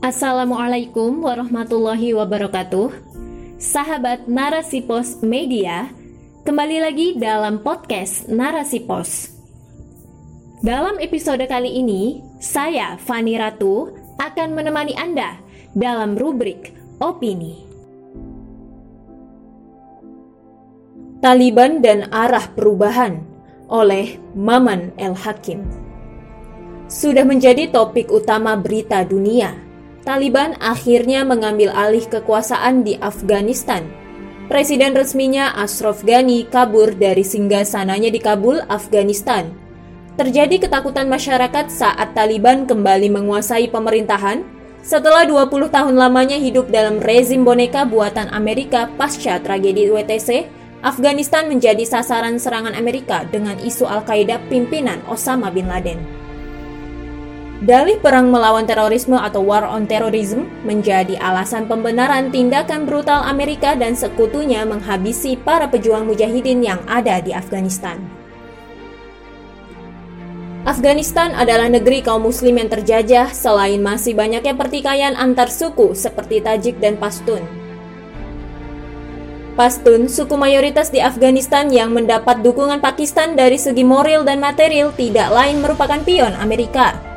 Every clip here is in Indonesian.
Assalamualaikum warahmatullahi wabarakatuh. Sahabat Narasi Pos Media, kembali lagi dalam podcast Narasi Pos. Dalam episode kali ini, saya Fani Ratu akan menemani Anda dalam rubrik opini. Taliban dan arah perubahan oleh Maman El Hakim. Sudah menjadi topik utama berita dunia Taliban akhirnya mengambil alih kekuasaan di Afghanistan. Presiden resminya Ashraf Ghani kabur dari singgasananya di Kabul, Afghanistan. Terjadi ketakutan masyarakat saat Taliban kembali menguasai pemerintahan setelah 20 tahun lamanya hidup dalam rezim boneka buatan Amerika pasca tragedi WTC, Afghanistan menjadi sasaran serangan Amerika dengan isu Al-Qaeda pimpinan Osama bin Laden. Dalih perang melawan terorisme atau war on terrorism menjadi alasan pembenaran tindakan brutal Amerika dan sekutunya menghabisi para pejuang mujahidin yang ada di Afghanistan. Afghanistan adalah negeri kaum muslim yang terjajah selain masih banyaknya pertikaian antar suku seperti Tajik dan Pashtun. Pashtun, suku mayoritas di Afghanistan yang mendapat dukungan Pakistan dari segi moral dan material tidak lain merupakan pion Amerika.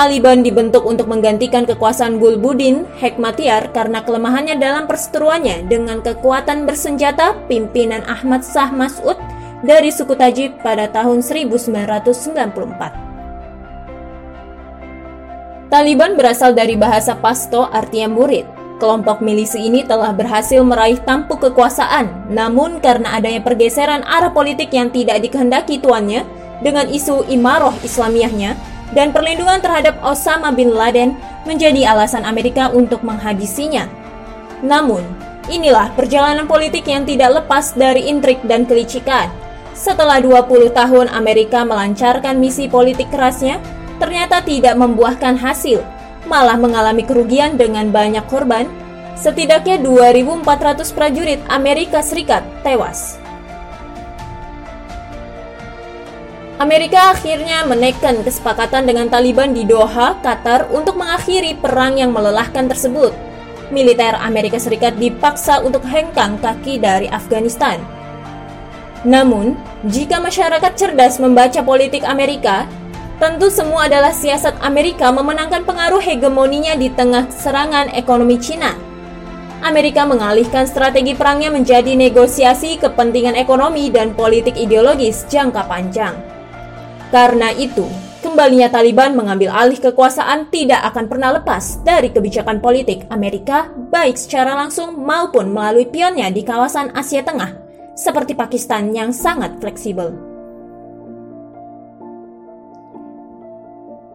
Taliban dibentuk untuk menggantikan kekuasaan Gulbuddin Hekmatyar karena kelemahannya dalam perseteruannya dengan kekuatan bersenjata pimpinan Ahmad Shah Mas'ud dari suku Tajik pada tahun 1994. Taliban berasal dari bahasa Pashto artinya murid. Kelompok milisi ini telah berhasil meraih tampuk kekuasaan, namun karena adanya pergeseran arah politik yang tidak dikehendaki tuannya dengan isu imaroh Islamiyahnya, dan perlindungan terhadap Osama bin Laden menjadi alasan Amerika untuk menghabisinya. Namun, inilah perjalanan politik yang tidak lepas dari intrik dan kelicikan. Setelah 20 tahun Amerika melancarkan misi politik kerasnya, ternyata tidak membuahkan hasil, malah mengalami kerugian dengan banyak korban. Setidaknya 2.400 prajurit Amerika Serikat tewas. Amerika akhirnya menekan kesepakatan dengan Taliban di Doha, Qatar untuk mengakhiri perang yang melelahkan tersebut. Militer Amerika Serikat dipaksa untuk hengkang kaki dari Afghanistan. Namun, jika masyarakat cerdas membaca politik Amerika, tentu semua adalah siasat Amerika memenangkan pengaruh hegemoninya di tengah serangan ekonomi Cina. Amerika mengalihkan strategi perangnya menjadi negosiasi kepentingan ekonomi dan politik ideologis jangka panjang. Karena itu, kembalinya Taliban mengambil alih kekuasaan tidak akan pernah lepas dari kebijakan politik Amerika, baik secara langsung maupun melalui pionnya di kawasan Asia Tengah, seperti Pakistan yang sangat fleksibel.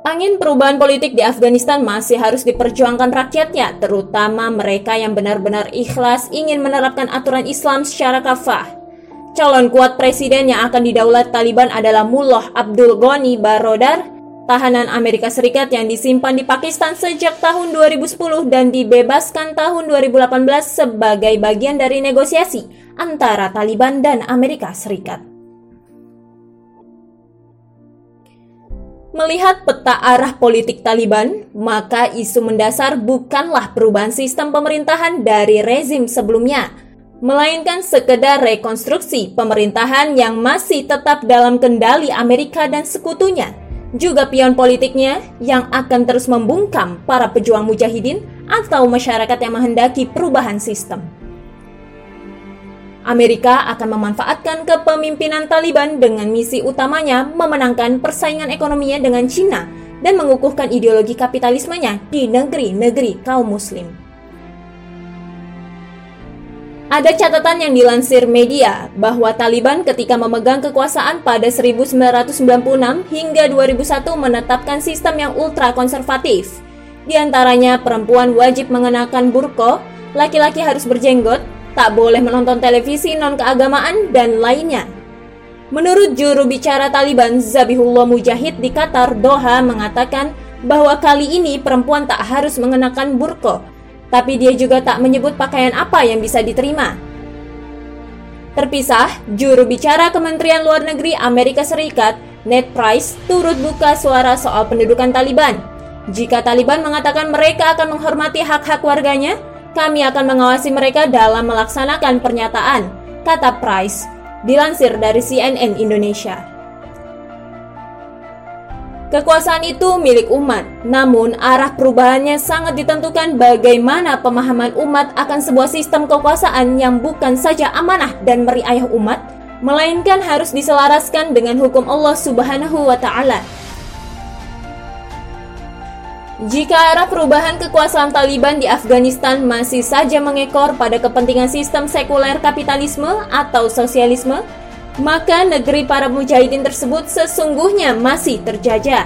Angin perubahan politik di Afghanistan masih harus diperjuangkan rakyatnya, terutama mereka yang benar-benar ikhlas ingin menerapkan aturan Islam secara kafah Calon kuat presiden yang akan didaulat Taliban adalah Mullah Abdul Ghani Barodar, tahanan Amerika Serikat yang disimpan di Pakistan sejak tahun 2010 dan dibebaskan tahun 2018 sebagai bagian dari negosiasi antara Taliban dan Amerika Serikat. Melihat peta arah politik Taliban, maka isu mendasar bukanlah perubahan sistem pemerintahan dari rezim sebelumnya, melainkan sekedar rekonstruksi pemerintahan yang masih tetap dalam kendali Amerika dan sekutunya, juga pion politiknya yang akan terus membungkam para pejuang mujahidin atau masyarakat yang menghendaki perubahan sistem. Amerika akan memanfaatkan kepemimpinan Taliban dengan misi utamanya memenangkan persaingan ekonominya dengan Cina dan mengukuhkan ideologi kapitalismenya di negeri-negeri kaum muslim. Ada catatan yang dilansir media bahwa Taliban ketika memegang kekuasaan pada 1996 hingga 2001 menetapkan sistem yang ultra konservatif. Di antaranya perempuan wajib mengenakan burko, laki-laki harus berjenggot, tak boleh menonton televisi non-keagamaan, dan lainnya. Menurut juru bicara Taliban Zabihullah Mujahid di Qatar, Doha mengatakan bahwa kali ini perempuan tak harus mengenakan burko, tapi dia juga tak menyebut pakaian apa yang bisa diterima. Terpisah, juru bicara Kementerian Luar Negeri Amerika Serikat, Ned Price, turut buka suara soal pendudukan Taliban. Jika Taliban mengatakan mereka akan menghormati hak-hak warganya, kami akan mengawasi mereka dalam melaksanakan pernyataan, kata Price, dilansir dari CNN Indonesia. Kekuasaan itu milik umat, namun arah perubahannya sangat ditentukan bagaimana pemahaman umat akan sebuah sistem kekuasaan yang bukan saja amanah dan meriayah umat, melainkan harus diselaraskan dengan hukum Allah Subhanahu wa Ta'ala. Jika arah perubahan kekuasaan Taliban di Afghanistan masih saja mengekor pada kepentingan sistem sekuler kapitalisme atau sosialisme, maka negeri para mujahidin tersebut sesungguhnya masih terjajah.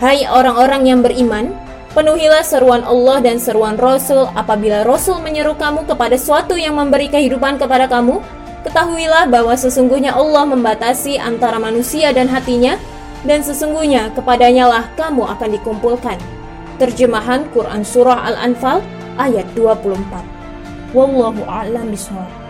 Hai orang-orang yang beriman, penuhilah seruan Allah dan seruan Rasul apabila Rasul menyeru kamu kepada suatu yang memberi kehidupan kepada kamu, ketahuilah bahwa sesungguhnya Allah membatasi antara manusia dan hatinya, dan sesungguhnya kepadanya lah kamu akan dikumpulkan. Terjemahan Quran Surah Al-Anfal ayat 24 Wallahu a'lam bishawab